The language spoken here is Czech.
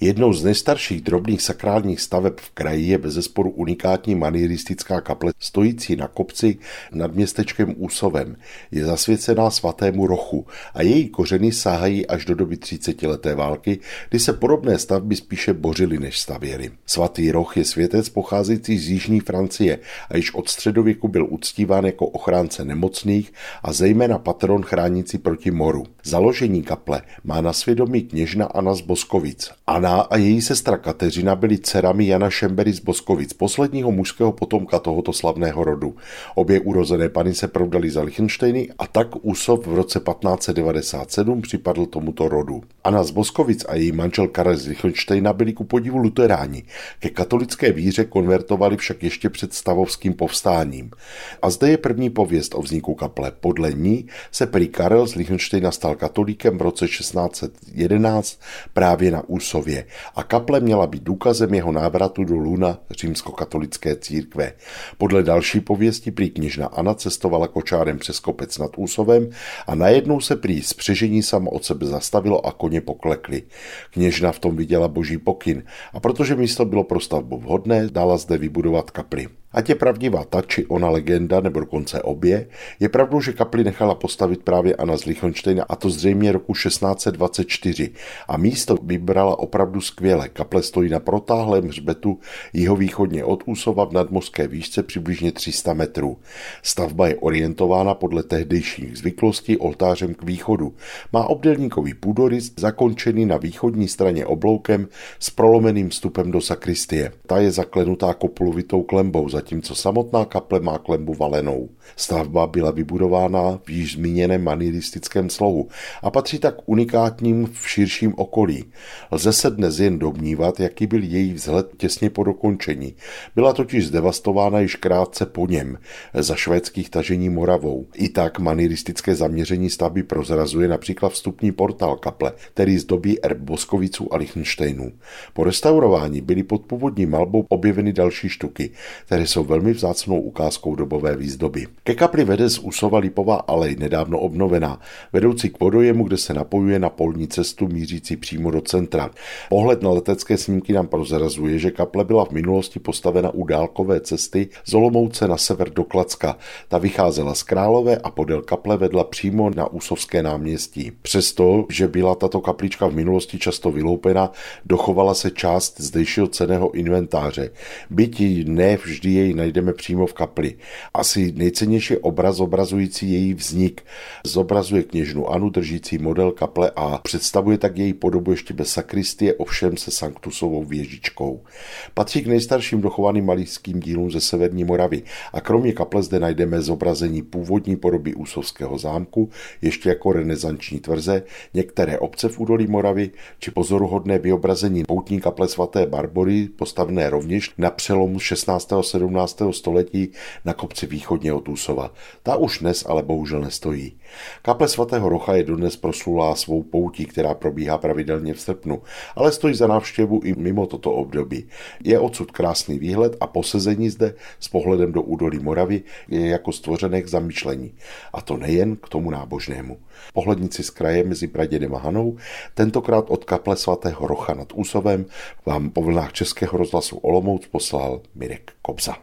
Jednou z nejstarších drobných sakrálních staveb v kraji je bezesporu unikátní manieristická kaple stojící na kopci nad městečkem Úsovem. Je zasvěcená svatému Rochu a její kořeny sahají až do doby 30. leté války, kdy se podobné stavby spíše bořily než stavěly. Svatý Roch je světec pocházející z jižní Francie a již od středověku byl uctíván jako ochránce nemocných a zejména patron chránící proti moru. Založení kaple má na svědomí kněžna Anna z Boskovic. Anna Anna a její sestra Kateřina byly dcerami Jana Šembery z Boskovic, posledního mužského potomka tohoto slavného rodu. Obě urozené pany se provdali za Lichtensteiny a tak Úsov v roce 1597 připadl tomuto rodu. Anna z Boskovic a její manžel Karel z Lichtensteina byli ku podivu luteráni. Ke katolické víře konvertovali však ještě před stavovským povstáním. A zde je první pověst o vzniku kaple. Podle ní se prý Karel z Lichtensteina stal katolíkem v roce 1611 právě na Úsově Moskvě a kaple měla být důkazem jeho návratu do luna římskokatolické církve. Podle další pověsti prý kněžna Anna cestovala kočárem přes kopec nad Úsovem a najednou se prý spřežení samo od sebe zastavilo a koně poklekly. Kněžna v tom viděla boží pokyn a protože místo bylo pro stavbu vhodné, dala zde vybudovat kapli. Ať je pravdivá ta či ona legenda, nebo dokonce obě, je pravdou, že kapli nechala postavit právě Anna z Lichtensteina a to zřejmě roku 1624 a místo vybrala opravdu skvěle. Kaple stojí na protáhlém hřbetu jihovýchodně od Úsova v nadmořské výšce přibližně 300 metrů. Stavba je orientována podle tehdejších zvyklostí oltářem k východu. Má obdelníkový půdorys zakončený na východní straně obloukem s prolomeným vstupem do sakristie. Ta je zaklenutá kopulovitou klembou, zatímco samotná kaple má klembu valenou. Stavba byla vybudována v již zmíněném manieristickém slohu a patří tak unikátním v širším okolí. Lze se dnes jen domnívat, jaký byl její vzhled těsně po dokončení. Byla totiž zdevastována již krátce po něm, za švédských tažení Moravou. I tak manieristické zaměření stavby prozrazuje například vstupní portál kaple, který zdobí erb Boskoviců a Lichtensteinů. Po restaurování byly pod původní malbou objeveny další štuky, které jsou velmi vzácnou ukázkou dobové výzdoby. Ke kapli vede z Úsova Lipová alej, nedávno obnovená, vedoucí k vodojemu, kde se napojuje na polní cestu mířící přímo do centra. Pohled na letecké snímky nám prozrazuje, že kaple byla v minulosti postavena u dálkové cesty z Olomouce na sever do Klacka. Ta vycházela z Králové a podél kaple vedla přímo na Úsovské náměstí. Přesto, že byla tato kaplička v minulosti často vyloupena, dochovala se část zdejšího ceného inventáře. Byť ne vždy jej najdeme přímo v kapli. Asi nejcennější obraz obrazující její vznik zobrazuje kněžnu Anu držící model kaple a představuje tak její podobu ještě bez sakristie, ovšem se sanktusovou věžičkou. Patří k nejstarším dochovaným malířským dílům ze Severní Moravy a kromě kaple zde najdeme zobrazení původní podoby Úsovského zámku, ještě jako renesanční tvrze, některé obce v údolí Moravy či pozoruhodné vyobrazení poutní kaple svaté Barbory, postavené rovněž na přelomu 16. a 17. století na kopci východně od Úsova. Ta už dnes ale bohužel nestojí. Kaple svatého Rocha je dodnes proslulá svou poutí, která probíhá pravidelně v srpnu, ale stojí za návštěvu i mimo toto období. Je odsud krásný výhled a posezení zde s pohledem do údolí Moravy je jako stvořené k zamýšlení. A to nejen k tomu nábožnému. Pohlednici z kraje mezi Pradědem a Hanou, tentokrát od kaple svatého Rocha nad Úsovem, vám po vlnách Českého rozhlasu Olomouc poslal Mirek Kopsa.